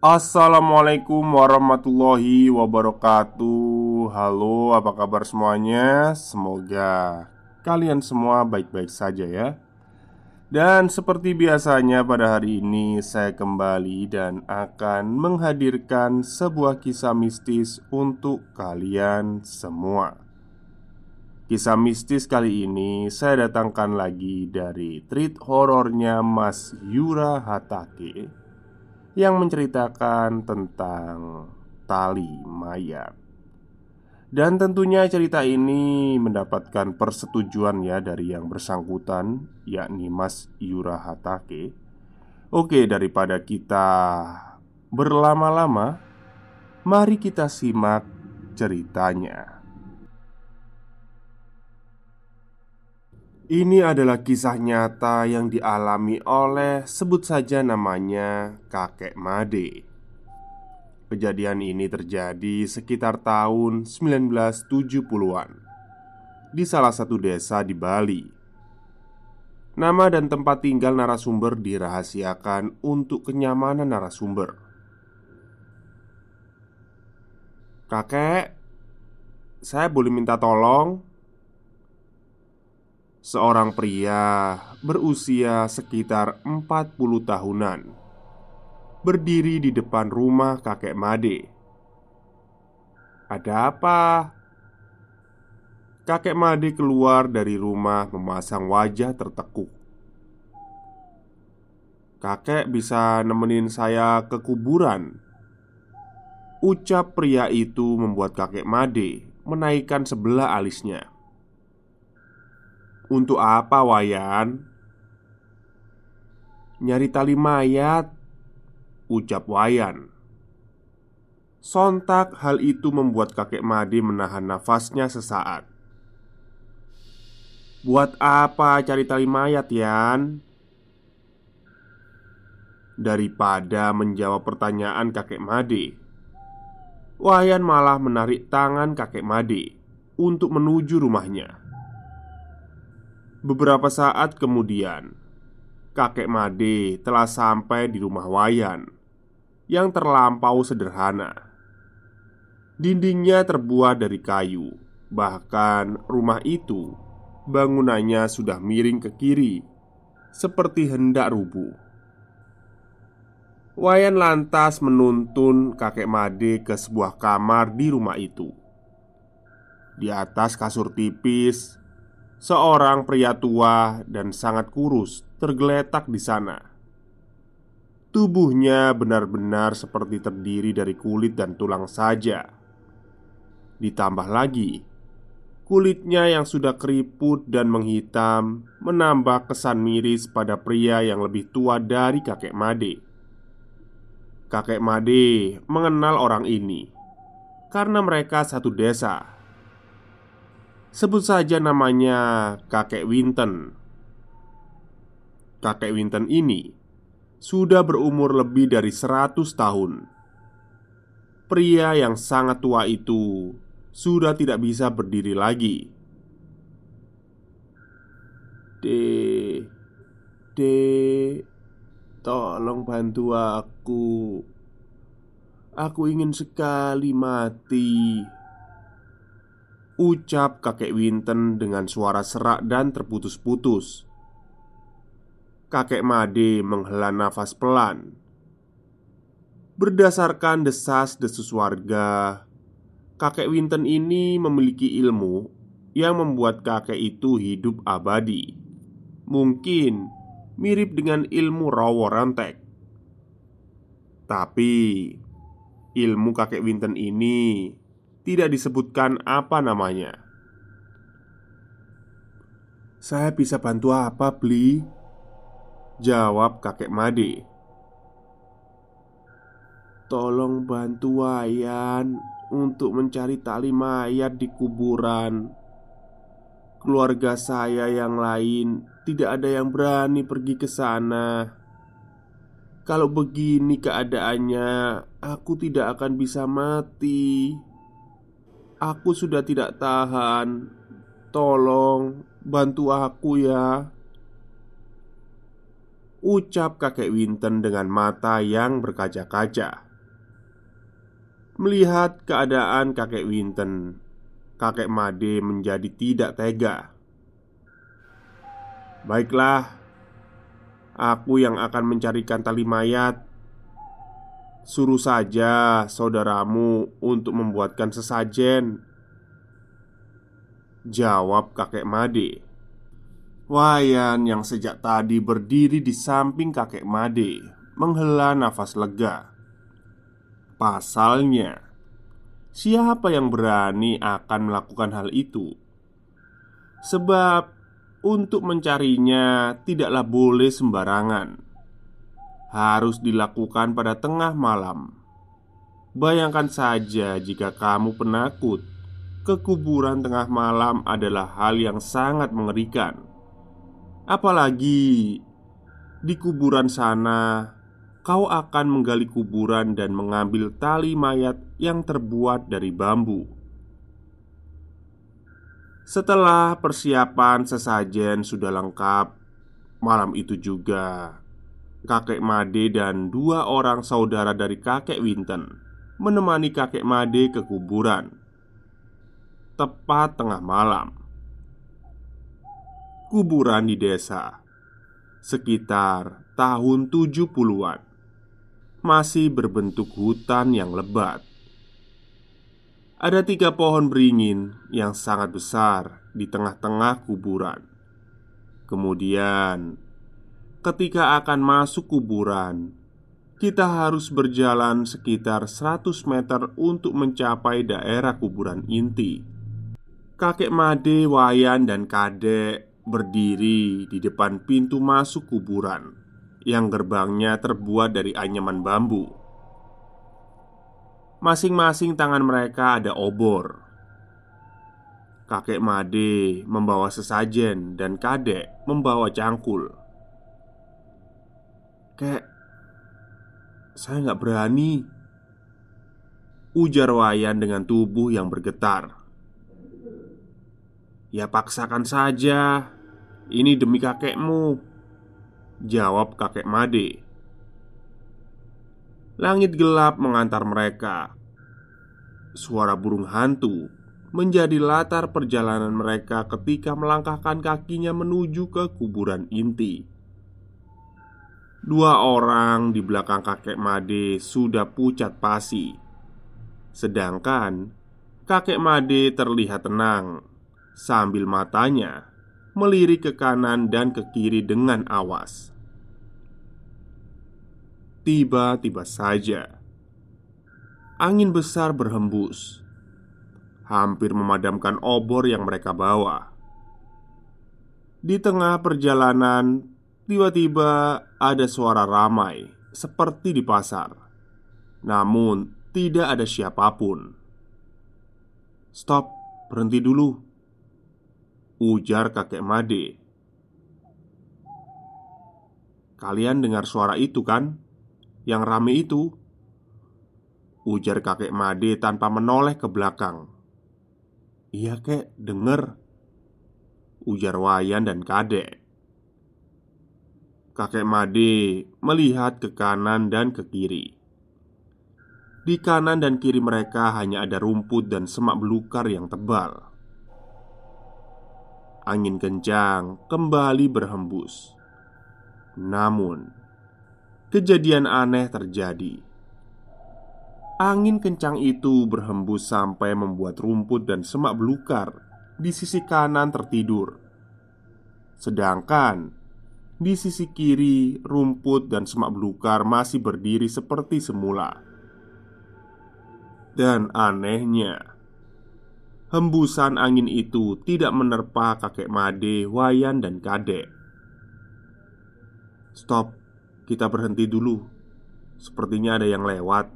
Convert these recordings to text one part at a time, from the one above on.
Assalamualaikum warahmatullahi wabarakatuh. Halo apa kabar semuanya? Semoga kalian semua baik-baik saja ya. Dan seperti biasanya pada hari ini Saya kembali dan akan menghadirkan sebuah kisah mistis untuk kalian semua. Kisah mistis kali ini saya datangkan lagi dari treat horornya Mas Yura Hatake yang menceritakan tentang tali mayat. Dan tentunya cerita ini mendapatkan persetujuan ya dari yang bersangkutan yakni Mas Yura Hatake. Oke, daripada kita berlama-lama, mari kita simak ceritanya. Ini adalah kisah nyata yang dialami oleh sebut saja namanya kakek Made. Kejadian ini terjadi sekitar tahun 1970-an di salah satu desa di Bali. Nama dan tempat tinggal narasumber dirahasiakan untuk kenyamanan narasumber. Kakek, saya boleh minta tolong? Seorang pria berusia sekitar 40 tahunan Berdiri di depan rumah kakek Made. Ada apa? Kakek Made keluar dari rumah memasang wajah tertekuk. Kakek bisa nemenin saya ke kuburan. Ucap pria itu membuat kakek Made menaikkan sebelah alisnya untuk apa Wayan? Nyari tali mayat Ucap Wayan Sontak hal itu membuat kakek Made menahan nafasnya sesaat Buat apa cari tali mayat Yan? Daripada menjawab pertanyaan kakek Made Wayan malah menarik tangan kakek Made Untuk menuju rumahnya Beberapa saat kemudian, kakek Made telah sampai di rumah Wayan yang terlampau sederhana. Dindingnya terbuat dari kayu, bahkan rumah itu bangunannya sudah miring ke kiri, seperti hendak rubuh. Wayan lantas menuntun kakek Made ke sebuah kamar di rumah itu. Di atas kasur tipis, seorang pria tua dan sangat kurus tergeletak di sana. Tubuhnya benar-benar seperti terdiri dari kulit dan tulang saja. Ditambah lagi, kulitnya yang sudah keriput dan menghitam menambah kesan miris pada pria yang lebih tua dari kakek Made. Kakek Made mengenal orang ini karena mereka satu desa. Sebut saja namanya Kakek Winton. Kakek Winton ini sudah berumur lebih dari 100 tahun. Pria yang sangat tua itu sudah tidak bisa berdiri lagi. De, de, tolong bantu aku. Aku ingin sekali mati. Ucap kakek Winton dengan suara serak dan terputus-putus. Kakek Made menghela nafas pelan. Berdasarkan desas-desus warga Kakek Winton ini memiliki ilmu yang membuat kakek itu hidup abadi. Mungkin mirip dengan ilmu rawa rantek. Tapi ilmu kakek Winton ini tidak disebutkan apa namanya. Saya bisa bantu apa, Bli? Jawab kakek Made. Tolong bantu Wayan untuk mencari tali mayat di kuburan. Keluarga saya yang lain tidak ada yang berani pergi ke sana. Kalau begini keadaannya Aku tidak akan bisa mati Aku sudah tidak tahan. Tolong bantu aku ya. Ucap kakek Winton dengan mata yang berkaca-kaca. Melihat keadaan kakek Winton Kakek Made menjadi tidak tega. Baiklah Aku yang akan mencarikan tali mayat Suruh saja saudaramu untuk membuatkan sesajen Jawab kakek Made Wayan yang sejak tadi berdiri di samping kakek Made menghela nafas lega. Pasalnya, siapa yang berani akan melakukan hal itu? Sebab untuk mencarinya tidaklah boleh sembarangan. Harus dilakukan pada tengah malam. Bayangkan saja jika kamu penakut, kekuburan tengah malam adalah hal yang sangat mengerikan Apalagi di kuburan sana, kau akan menggali kuburan dan mengambil tali mayat yang terbuat dari bambu. Setelah persiapan sesajen sudah lengkap, malam itu juga kakek Made dan dua orang saudara dari kakek Winton menemani kakek Made ke kuburan. Tepat tengah malam, kuburan di desa. Sekitar tahun 70-an Masih berbentuk hutan yang lebat. Ada tiga pohon beringin yang sangat besar di tengah-tengah kuburan. Kemudian Ketika akan masuk kuburan Kita harus berjalan sekitar 100 meter untuk mencapai daerah kuburan inti Kakek Made, Wayan, dan Kadek berdiri di depan pintu masuk kuburan yang gerbangnya terbuat dari anyaman bambu. Masing-masing tangan mereka ada obor. Kakek Made membawa sesajen dan kadek membawa cangkul. Kek, saya nggak berani. Ujar Wayan dengan tubuh yang bergetar. Ya paksakan saja Ini demi kakekmu Jawab kakek Made Langit gelap mengantar mereka Suara burung hantu menjadi latar perjalanan mereka ketika melangkahkan kakinya menuju ke kuburan inti. Dua orang di belakang kakek Made sudah pucat pasi, sedangkan Kakek Made terlihat tenang sambil matanya melirik ke kanan dan ke kiri dengan awas. Tiba-tiba saja angin besar berhembus, hampir memadamkan obor yang mereka bawa. Di tengah perjalanan, tiba-tiba ada suara ramai seperti di pasar, namun tidak ada siapa pun. "Stop, berhenti dulu!" Ujar kakek Made Kalian dengar suara itu kan? Yang rame itu Ujar kakek Made tanpa menoleh ke belakang Iya kek, denger Ujar Wayan dan kadek Kakek Made melihat ke kanan dan ke kiri Di kanan dan kiri mereka hanya ada rumput dan semak belukar yang tebal angin kencang kembali berhembus. Namun, kejadian aneh terjadi. Angin kencang itu berhembus sampai membuat rumput dan semak belukar di sisi kanan tertidur, sedangkan di sisi kiri rumput dan semak belukar masih berdiri seperti semula. Dan anehnya, Hembusan angin itu tidak menerpa kakek Made, Wayan, dan Kadek. "Stop, kita berhenti dulu. Sepertinya ada yang lewat."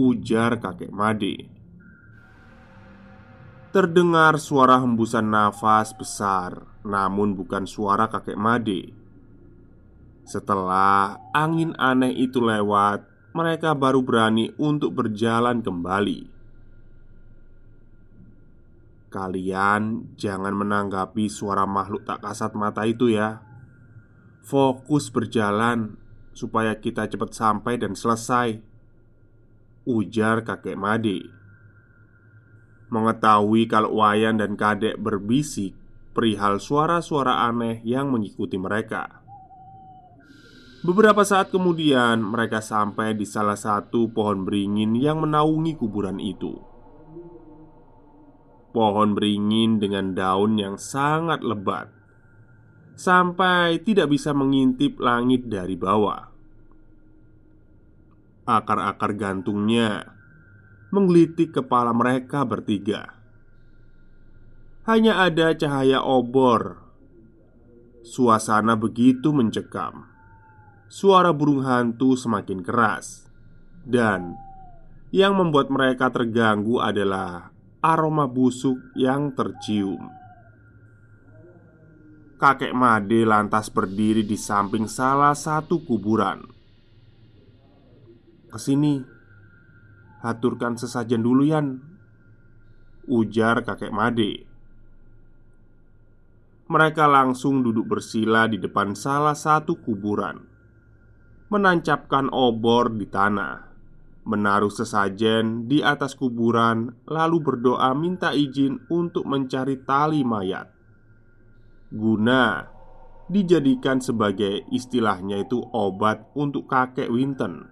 Ujar kakek Made. Terdengar suara hembusan nafas besar, namun bukan suara kakek Made. Setelah angin aneh itu lewat, mereka baru berani untuk berjalan kembali. Kalian jangan menanggapi suara makhluk tak kasat mata itu ya Fokus berjalan Supaya kita cepat sampai dan selesai Ujar kakek Made Mengetahui kalau Wayan dan kadek berbisik Perihal suara-suara aneh yang mengikuti mereka. Beberapa saat kemudian mereka sampai di salah satu pohon beringin yang menaungi kuburan itu. Pohon beringin dengan daun yang sangat lebat Sampai tidak bisa mengintip langit dari bawah. Akar-akar gantungnya Menggelitik kepala mereka bertiga Hanya ada cahaya obor Suasana begitu mencekam Suara burung hantu semakin keras Dan yang membuat mereka terganggu adalah aroma busuk yang tercium. Kakek Made lantas berdiri di samping salah satu kuburan. "Ke sini, haturkan sesajen dulu, Yan," ujar kakek Made. Mereka langsung duduk bersila di depan salah satu kuburan, menancapkan obor di tanah menaruh sesajen di atas kuburan, lalu berdoa minta izin untuk mencari tali mayat, guna dijadikan sebagai istilahnya itu obat untuk kakek Winton.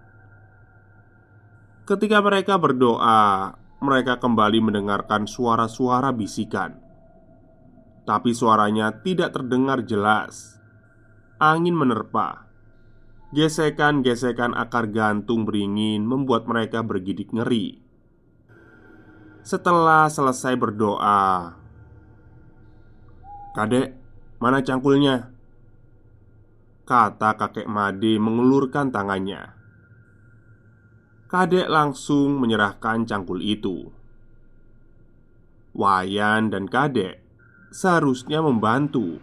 Ketika mereka berdoa, mereka kembali mendengarkan suara-suara bisikan, tapi suaranya tidak terdengar jelas. Angin menerpa Gesekan-gesekan akar gantung beringin membuat mereka bergidik ngeri. Setelah selesai berdoa, "Kadek, mana cangkulnya?" Kata kakek Made mengelurkan tangannya. Kadek langsung menyerahkan cangkul itu. Wayan dan kadek seharusnya membantu,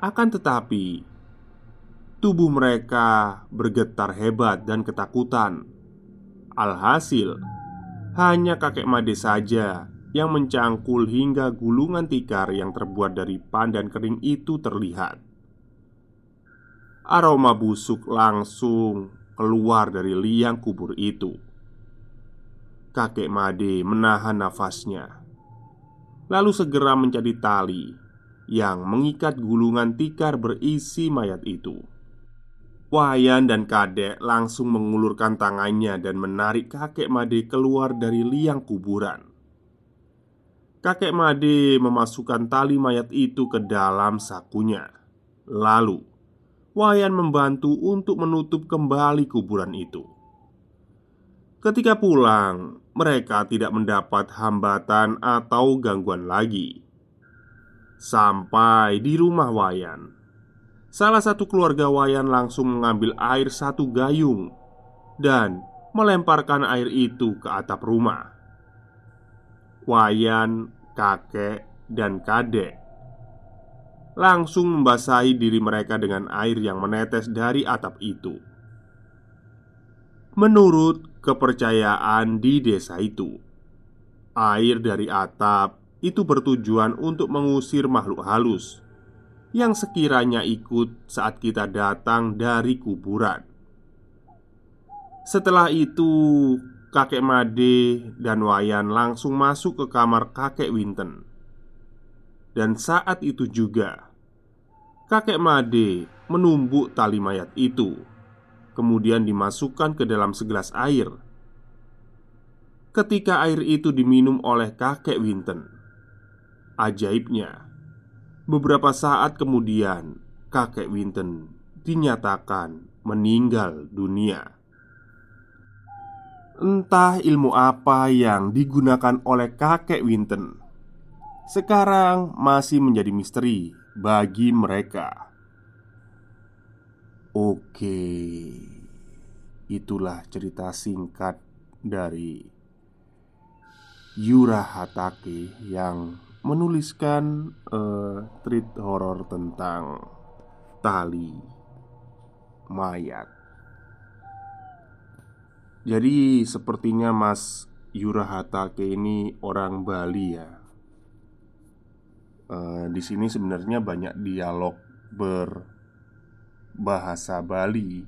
akan tetapi Tubuh mereka bergetar hebat dan ketakutan. Alhasil, hanya kakek Made saja yang mencangkul hingga gulungan tikar yang terbuat dari pandan kering itu terlihat. Aroma busuk langsung keluar dari liang kubur itu. Kakek Made menahan nafasnya, lalu segera mencari tali yang mengikat gulungan tikar berisi mayat itu. Wayan dan Kadek langsung mengulurkan tangannya dan menarik kakek Made keluar dari liang kuburan. Kakek Made memasukkan tali mayat itu ke dalam sakunya. Lalu, Wayan membantu untuk menutup kembali kuburan itu. Ketika pulang, mereka tidak mendapat hambatan atau gangguan lagi. Sampai di rumah Wayan, Salah satu keluarga Wayan langsung mengambil air satu gayung dan melemparkan air itu ke atap rumah. Wayan, kakek, dan kadek langsung membasahi diri mereka dengan air yang menetes dari atap itu. Menurut kepercayaan di desa itu, air dari atap itu bertujuan untuk mengusir makhluk halus yang sekiranya ikut saat kita datang dari kuburan. Setelah itu, kakek Made dan Wayan langsung masuk ke kamar kakek Winten. Dan saat itu juga, kakek Made menumbuk tali mayat itu, kemudian dimasukkan ke dalam segelas air. Ketika air itu diminum oleh kakek Winten, ajaibnya Beberapa saat kemudian, kakek Winton dinyatakan meninggal dunia. Entah ilmu apa yang digunakan oleh kakek Winton sekarang masih menjadi misteri bagi mereka. Oke, itulah cerita singkat dari Yura Hatake yang menuliskan uh, treat horor tentang tali mayat. Jadi sepertinya Mas Yura Hatake ini orang Bali ya. Uh, di sini sebenarnya banyak dialog berbahasa Bali.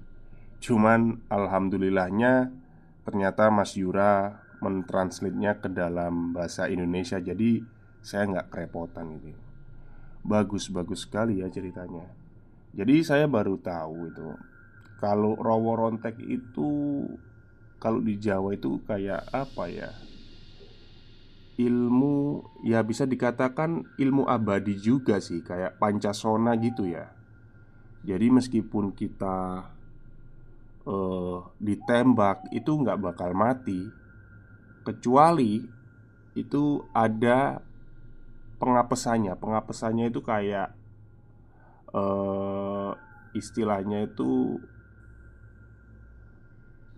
Cuman alhamdulillahnya ternyata Mas Yura mentranslitnya ke dalam bahasa Indonesia. Jadi saya nggak kerepotan ini Bagus-bagus sekali ya ceritanya Jadi saya baru tahu itu Kalau Rowo Rontek itu Kalau di Jawa itu kayak apa ya Ilmu Ya bisa dikatakan ilmu abadi juga sih Kayak Pancasona gitu ya Jadi meskipun kita uh, Ditembak Itu nggak bakal mati. Kecuali Itu ada pengapesannya. Pengapesannya itu kayak uh, istilahnya itu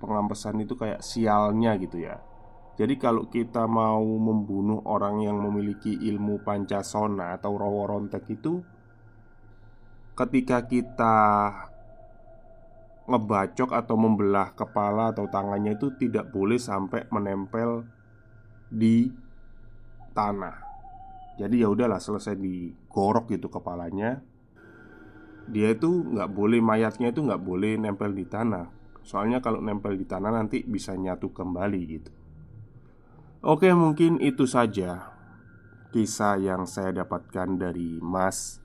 pengapesan itu kayak sialnya gitu ya. Jadi kalau kita mau membunuh orang yang memiliki ilmu pancasona atau raworontek itu Ketika kita ngebacok atau membelah kepala atau tangannya itu tidak boleh sampai menempel di tanah. Jadi ya udahlah selesai digorok gitu kepalanya. Dia itu nggak boleh mayatnya itu nggak boleh nempel di tanah. Soalnya kalau nempel di tanah nanti bisa nyatu kembali gitu. Oke mungkin itu saja Kisah yang saya dapatkan dari Mas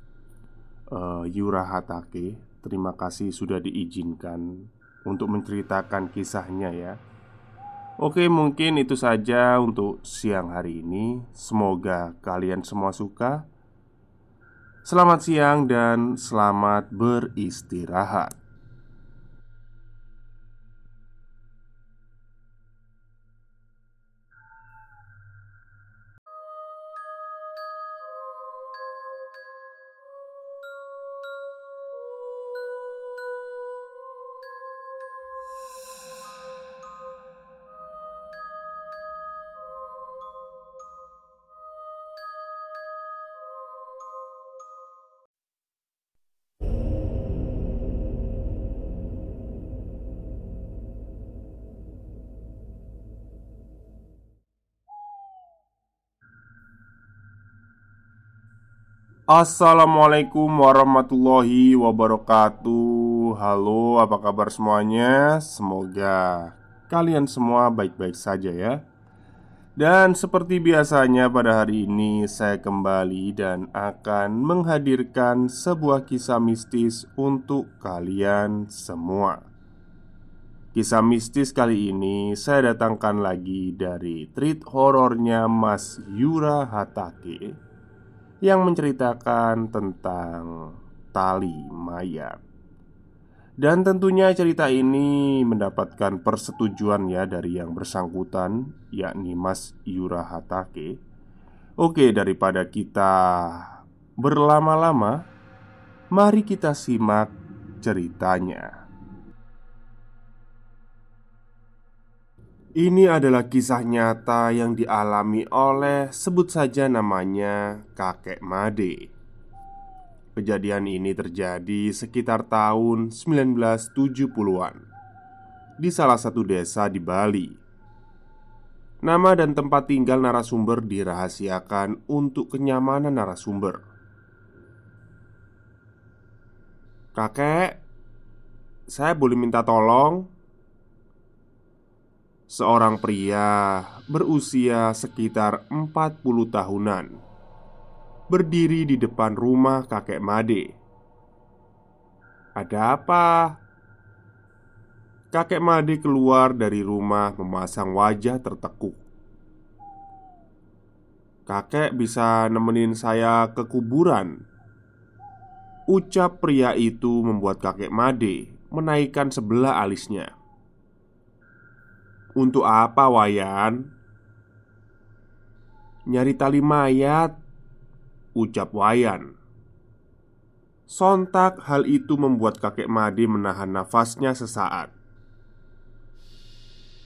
Yura Hatake Terima kasih sudah diizinkan untuk menceritakan kisahnya ya Oke, mungkin itu saja untuk siang hari ini. Semoga kalian semua suka. Selamat siang dan selamat beristirahat. Assalamualaikum warahmatullahi wabarakatuh. Halo apa kabar semuanya? Semoga kalian semua baik-baik saja ya. Dan seperti biasanya pada hari ini saya kembali dan akan menghadirkan sebuah kisah mistis untuk kalian semua. Kisah mistis kali ini saya datangkan lagi dari treat horornya Mas Yura Hatake Yang menceritakan tentang tali mayat. Dan tentunya cerita ini mendapatkan persetujuan ya dari yang bersangkutan Yakni Mas Yura Hatake Oke daripada kita berlama-lama Mari kita simak ceritanya Ini adalah kisah nyata yang dialami oleh sebut saja namanya kakek Made. Kejadian ini terjadi sekitar tahun 1970-an Di salah satu desa di Bali. Nama dan tempat tinggal narasumber dirahasiakan untuk kenyamanan narasumber. Kakek, saya boleh minta tolong? Seorang pria berusia sekitar 40 tahunan berdiri di depan rumah kakek Made. "Ada apa?" Kakek Made keluar dari rumah memasang wajah tertekuk. "Kakek bisa nemenin saya ke kuburan?" Ucap pria itu membuat kakek Made menaikkan sebelah alisnya. "Untuk apa, Wayan?" "Nyari tali mayat," ucap Wayan. Sontak hal itu membuat kakek Made menahan nafasnya sesaat.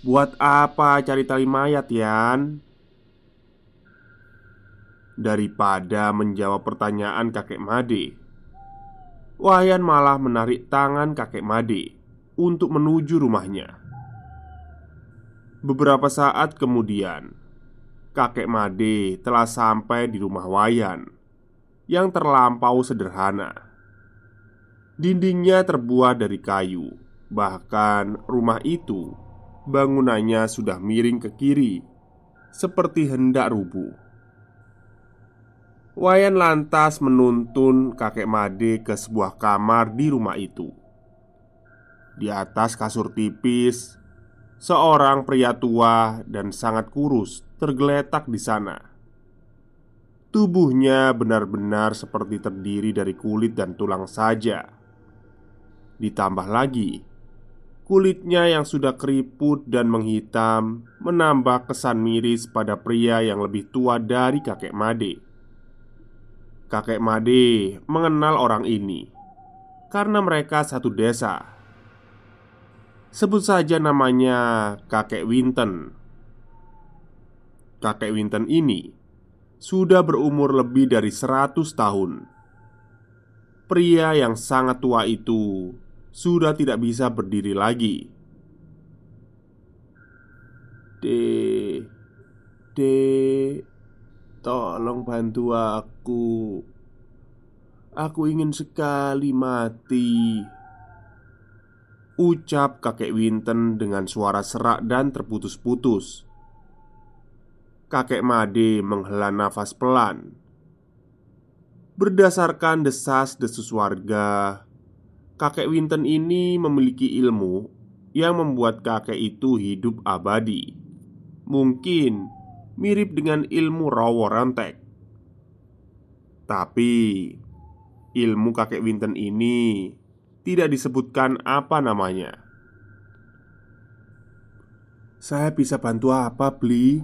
Buat apa cari tali mayat, Yan? Daripada menjawab pertanyaan kakek Made Wayan malah menarik tangan kakek Made Untuk menuju rumahnya Beberapa saat kemudian Kakek Made telah sampai di rumah Wayan yang terlampau sederhana. Dindingnya terbuat dari kayu, bahkan rumah itu bangunannya sudah miring ke kiri, seperti hendak rubuh. Wayan lantas menuntun kakek Made ke sebuah kamar di rumah itu. Di atas kasur tipis, seorang pria tua dan sangat kurus tergeletak di sana. Tubuhnya benar-benar seperti terdiri dari kulit dan tulang saja. Ditambah lagi, kulitnya yang sudah keriput dan menghitam menambah kesan miris pada pria yang lebih tua dari kakek Made. Kakek Made mengenal orang ini karena mereka satu desa. Sebut saja namanya Kakek Winton. Kakek Winton ini sudah berumur lebih dari 100 tahun. Pria yang sangat tua itu sudah tidak bisa berdiri lagi. De, de, tolong bantu aku. Aku ingin sekali mati. Ucap kakek Winton dengan suara serak dan terputus-putus. Kakek Made menghela nafas pelan. Berdasarkan desas-desus warga Kakek Winton ini memiliki ilmu Yang membuat kakek itu hidup abadi. Mungkin mirip dengan ilmu rawa rantek. Tapi Ilmu kakek Winton ini Tidak disebutkan apa namanya. Saya bisa bantu apa, Bli?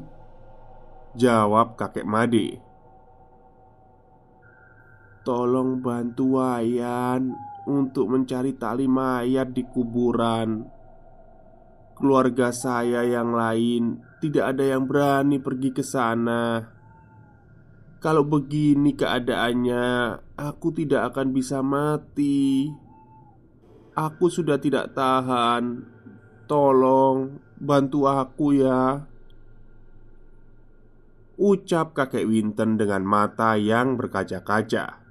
Jawab kakek Made. Tolong bantu Wayan untuk mencari tali mayat di kuburan. Keluarga saya yang lain tidak ada yang berani pergi ke sana. Kalau begini keadaannya Aku tidak akan bisa mati Aku sudah tidak tahan. Tolong bantu aku ya. Ucap kakek Winton dengan mata yang berkaca-kaca.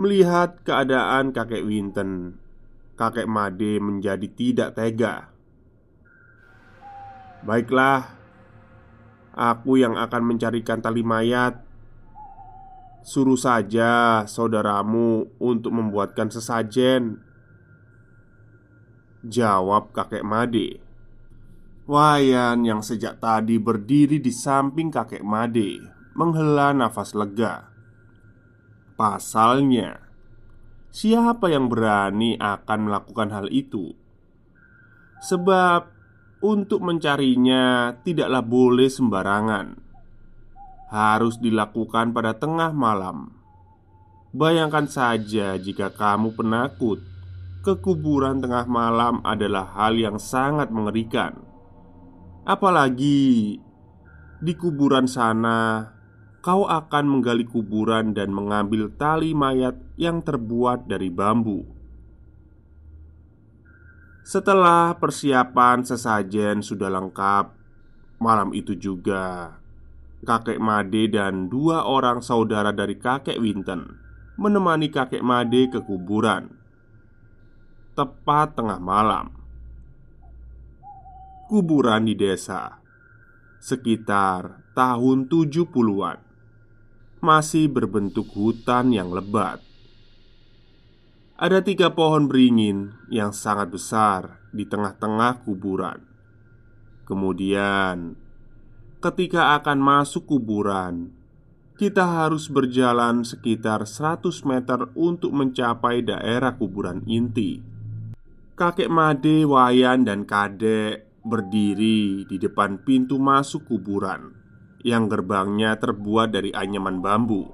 Melihat keadaan kakek Winton Kakek Made menjadi tidak tega. Baiklah Aku yang akan mencarikan tali mayat. Suruh saja saudaramu untuk membuatkan sesajen. Jawab kakek Made. Wayan yang sejak tadi berdiri di samping kakek Made menghela nafas lega. Pasalnya, siapa yang berani akan melakukan hal itu? Sebab untuk mencarinya tidaklah boleh sembarangan. Harus dilakukan pada tengah malam. Bayangkan saja jika kamu penakut, kekuburan tengah malam adalah hal yang sangat mengerikan Apalagi di kuburan sana, kau akan menggali kuburan dan mengambil tali mayat yang terbuat dari bambu. Setelah persiapan sesajen sudah lengkap, malam itu juga kakek Made dan dua orang saudara dari kakek Winton menemani kakek Made ke kuburan. Tepat tengah malam, kuburan di desa. Sekitar tahun 70-an Masih berbentuk hutan yang lebat. Ada tiga pohon beringin yang sangat besar di tengah-tengah kuburan. Kemudian Ketika akan masuk kuburan Kita harus berjalan sekitar 100 meter untuk mencapai daerah kuburan inti Kakek Made, Wayan, dan Kadek berdiri di depan pintu masuk kuburan yang gerbangnya terbuat dari anyaman bambu.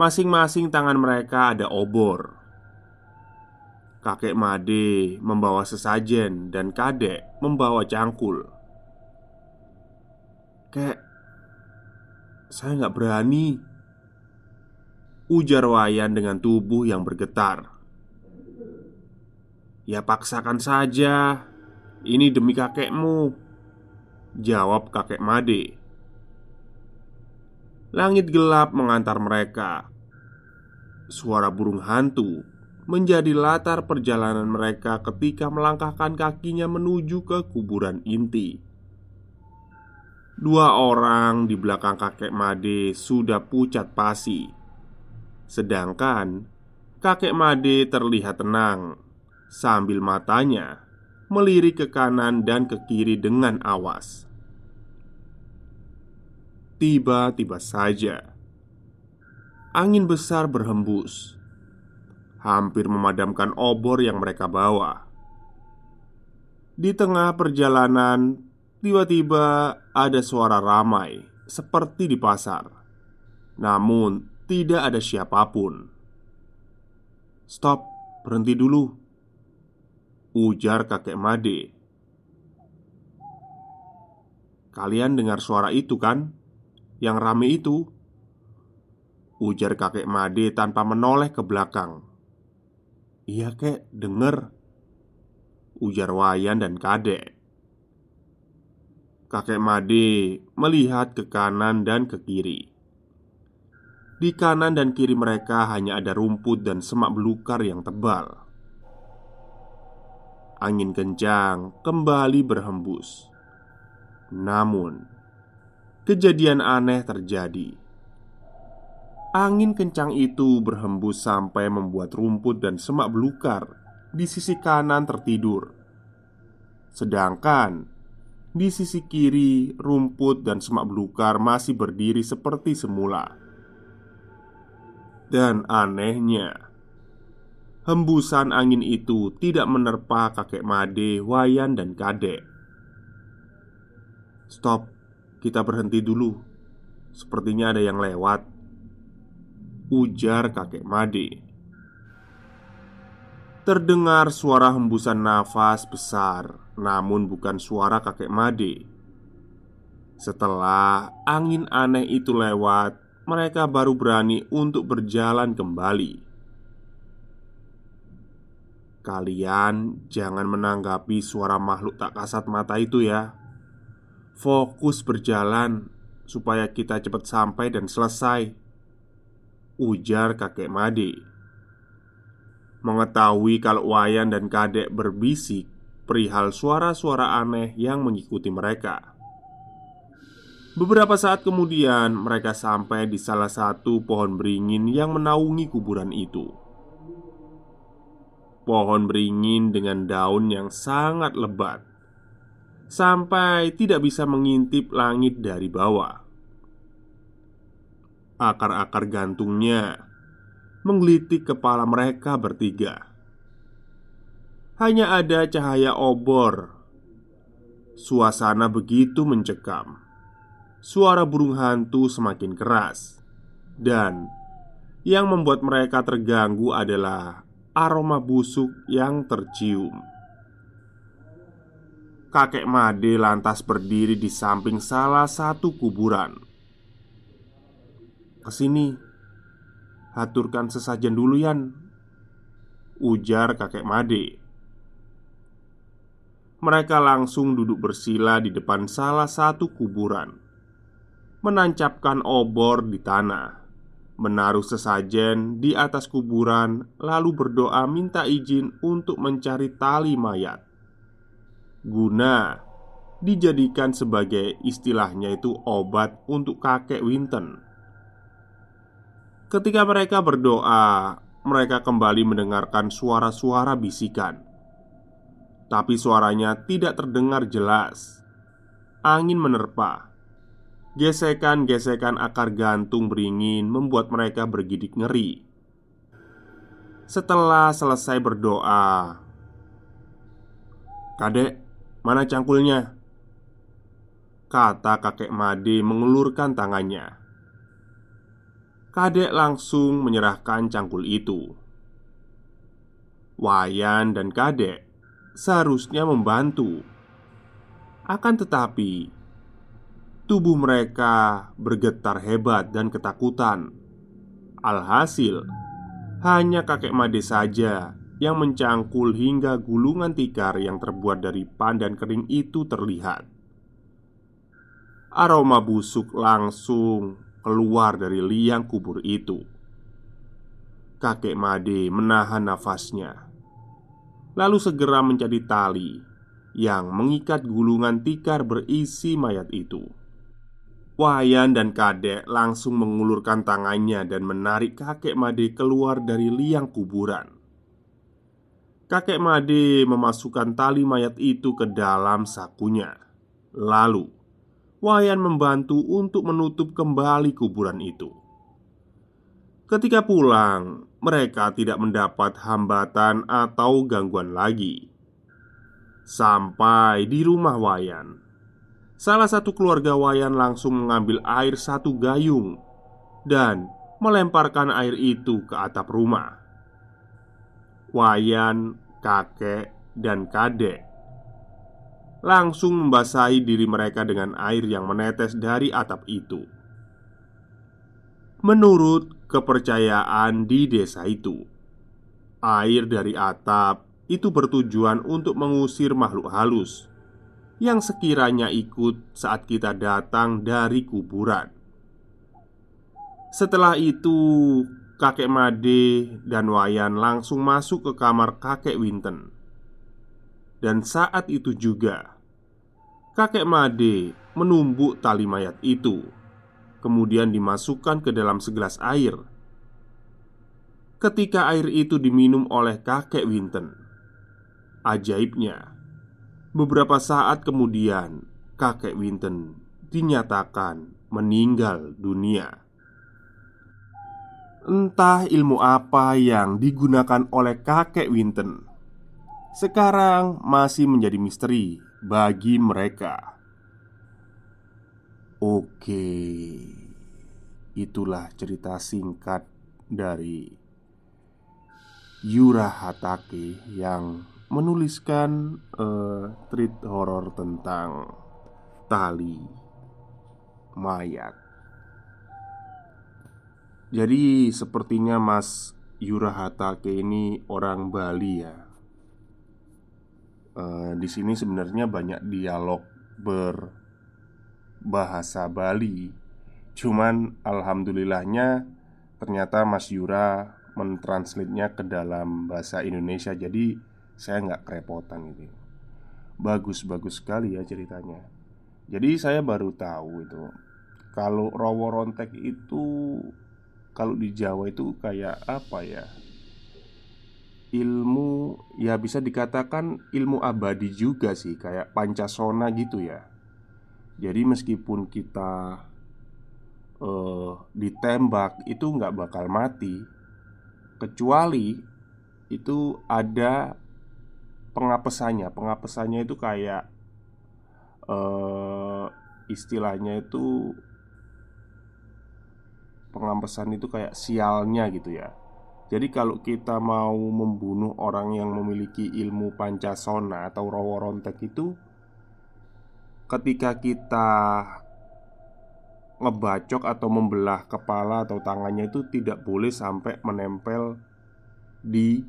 Masing-masing tangan mereka ada obor. Kakek Made membawa sesajen dan kadek membawa cangkul. Kek, saya nggak berani. Ujar Wayan dengan tubuh yang bergetar. Ya paksakan saja Ini demi kakekmu Jawab kakek Made Langit gelap mengantar mereka Suara burung hantu menjadi latar perjalanan mereka ketika melangkahkan kakinya menuju ke kuburan inti. Dua orang di belakang kakek Made sudah pucat pasi, sedangkan kakek Made terlihat tenang sambil matanya melirik ke kanan dan ke kiri dengan awas. Tiba-tiba saja angin besar berhembus, hampir memadamkan obor yang mereka bawa. Di tengah perjalanan, tiba-tiba ada suara ramai seperti di pasar, namun tidak ada siapa pun. Stop, berhenti dulu Ujar kakek Made Kalian dengar suara itu kan? Yang rame itu Ujar kakek Made tanpa menoleh ke belakang Iya kek, denger Ujar Wayan dan kadek Kakek Made melihat ke kanan dan ke kiri Di kanan dan kiri mereka hanya ada rumput dan semak belukar yang tebal Angin kencang kembali berhembus. Namun, kejadian aneh terjadi. Angin kencang itu berhembus sampai membuat rumput dan semak belukar di sisi kanan tertidur, sedangkan di sisi kiri rumput dan semak belukar masih berdiri seperti semula. Dan anehnya, Hembusan angin itu tidak menerpa kakek Made, Wayan, dan Kadek. "Stop, kita berhenti dulu. Sepertinya ada yang lewat." Ujar kakek Made. Terdengar suara hembusan nafas besar, namun bukan suara kakek Made. Setelah angin aneh itu lewat, mereka baru berani untuk berjalan kembali. Kalian jangan menanggapi suara makhluk tak kasat mata itu ya Fokus berjalan Supaya kita cepat sampai dan selesai Ujar kakek Made Mengetahui kalau Wayan dan kadek berbisik Perihal suara-suara aneh yang mengikuti mereka Beberapa saat kemudian, mereka sampai di salah satu pohon beringin yang menaungi kuburan itu. Pohon beringin dengan daun yang sangat lebat, sampai tidak bisa mengintip langit dari bawah. Akar-akar gantungnya menggelitik kepala mereka bertiga. Hanya ada cahaya obor. Suasana begitu mencekam suara burung hantu semakin keras, dan yang membuat mereka terganggu adalah aroma busuk yang tercium. Kakek Made lantas berdiri di samping salah satu kuburan. "Ke sini, haturkan sesajen dulu, Yan," ujar kakek Made. Mereka langsung duduk bersila di depan salah satu kuburan. Menancapkan obor di tanah, menaruh sesajen di atas kuburan, lalu berdoa minta izin untuk mencari tali mayat, guna dijadikan sebagai istilahnya itu obat untuk kakek Winton. Ketika mereka berdoa, mereka kembali mendengarkan suara-suara bisikan, tapi suaranya tidak terdengar jelas. Angin menerpa, Gesekan-gesekan akar gantung beringin membuat mereka bergidik ngeri. Setelah selesai berdoa, "Kadek, mana cangkulnya?" Kata kakek Made mengulurkan tangannya. Kadek langsung menyerahkan cangkul itu. Wayan dan Kadek seharusnya membantu. Akan tetapi, Tubuh mereka bergetar hebat dan ketakutan. Alhasil, hanya kakek Made saja yang mencangkul hingga gulungan tikar yang terbuat dari pandan kering itu terlihat. Aroma busuk langsung keluar dari liang kubur itu. Kakek Made menahan nafasnya, lalu segera mencari tali yang mengikat gulungan tikar berisi mayat itu. Wayan dan Kadek langsung mengulurkan tangannya dan menarik kakek Made keluar dari liang kuburan. Kakek Made memasukkan tali mayat itu ke dalam sakunya. Lalu, Wayan membantu untuk menutup kembali kuburan itu. Ketika pulang, mereka tidak mendapat hambatan atau gangguan lagi. Sampai di rumah Wayan, Salah satu keluarga Wayan langsung mengambil air satu gayung dan melemparkan air itu ke atap rumah. Wayan, kakek, dan kadek langsung membasahi diri mereka dengan air yang menetes dari atap itu. Menurut kepercayaan di desa itu, air dari atap itu bertujuan untuk mengusir makhluk halus yang sekiranya ikut saat kita datang dari kuburan. Setelah itu, kakek Made dan Wayan langsung masuk ke kamar kakek Winton. Dan saat itu juga, kakek Made menumbuk tali mayat itu, kemudian dimasukkan ke dalam segelas air. Ketika air itu diminum oleh kakek Winton, ajaibnya Beberapa saat kemudian, kakek Winton dinyatakan meninggal dunia. Entah ilmu apa yang digunakan oleh kakek Winton. Sekarang masih menjadi misteri bagi mereka. Oke, itulah cerita singkat dari Yura Hatake yang menuliskan uh, treat horor tentang tali mayat. Jadi sepertinya Mas Yura Hatake ini orang Bali ya. Uh, di sini sebenarnya banyak dialog berbahasa Bali. Cuman alhamdulillahnya ternyata Mas Yura mentranslate-nya ke dalam bahasa Indonesia. Jadi saya nggak kerepotan gitu Bagus-bagus sekali ya ceritanya Jadi saya baru tahu itu Kalau Rowo Rontek itu Kalau di Jawa itu kayak apa ya Ilmu Ya bisa dikatakan ilmu abadi juga sih Kayak Pancasona gitu ya Jadi meskipun kita uh, Ditembak Itu nggak bakal mati Kecuali Itu ada Pengapesannya Pengapesannya itu kayak uh, istilahnya itu pengampesan itu kayak sialnya gitu ya. Jadi kalau kita mau membunuh orang yang memiliki ilmu pancasona atau rawa rontek itu Ketika kita ngebacok atau membelah kepala atau tangannya itu tidak boleh sampai menempel di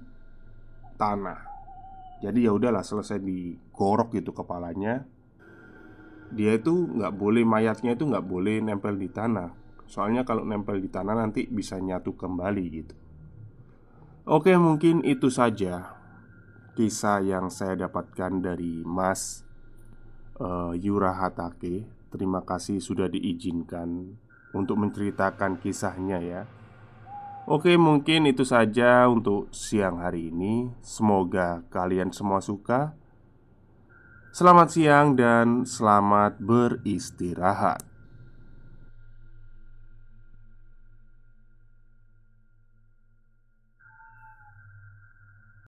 tanah. Jadi ya udahlah selesai digorok gitu kepalanya dia itu nggak boleh mayatnya itu nggak boleh nempel di tanah soalnya kalau nempel di tanah nanti bisa nyatu kembali gitu oke mungkin itu saja kisah yang saya dapatkan dari Mas Yura Hatake terima kasih sudah diizinkan untuk menceritakan kisahnya ya Oke, mungkin itu saja untuk siang hari ini. Semoga kalian semua suka. Selamat siang dan selamat beristirahat.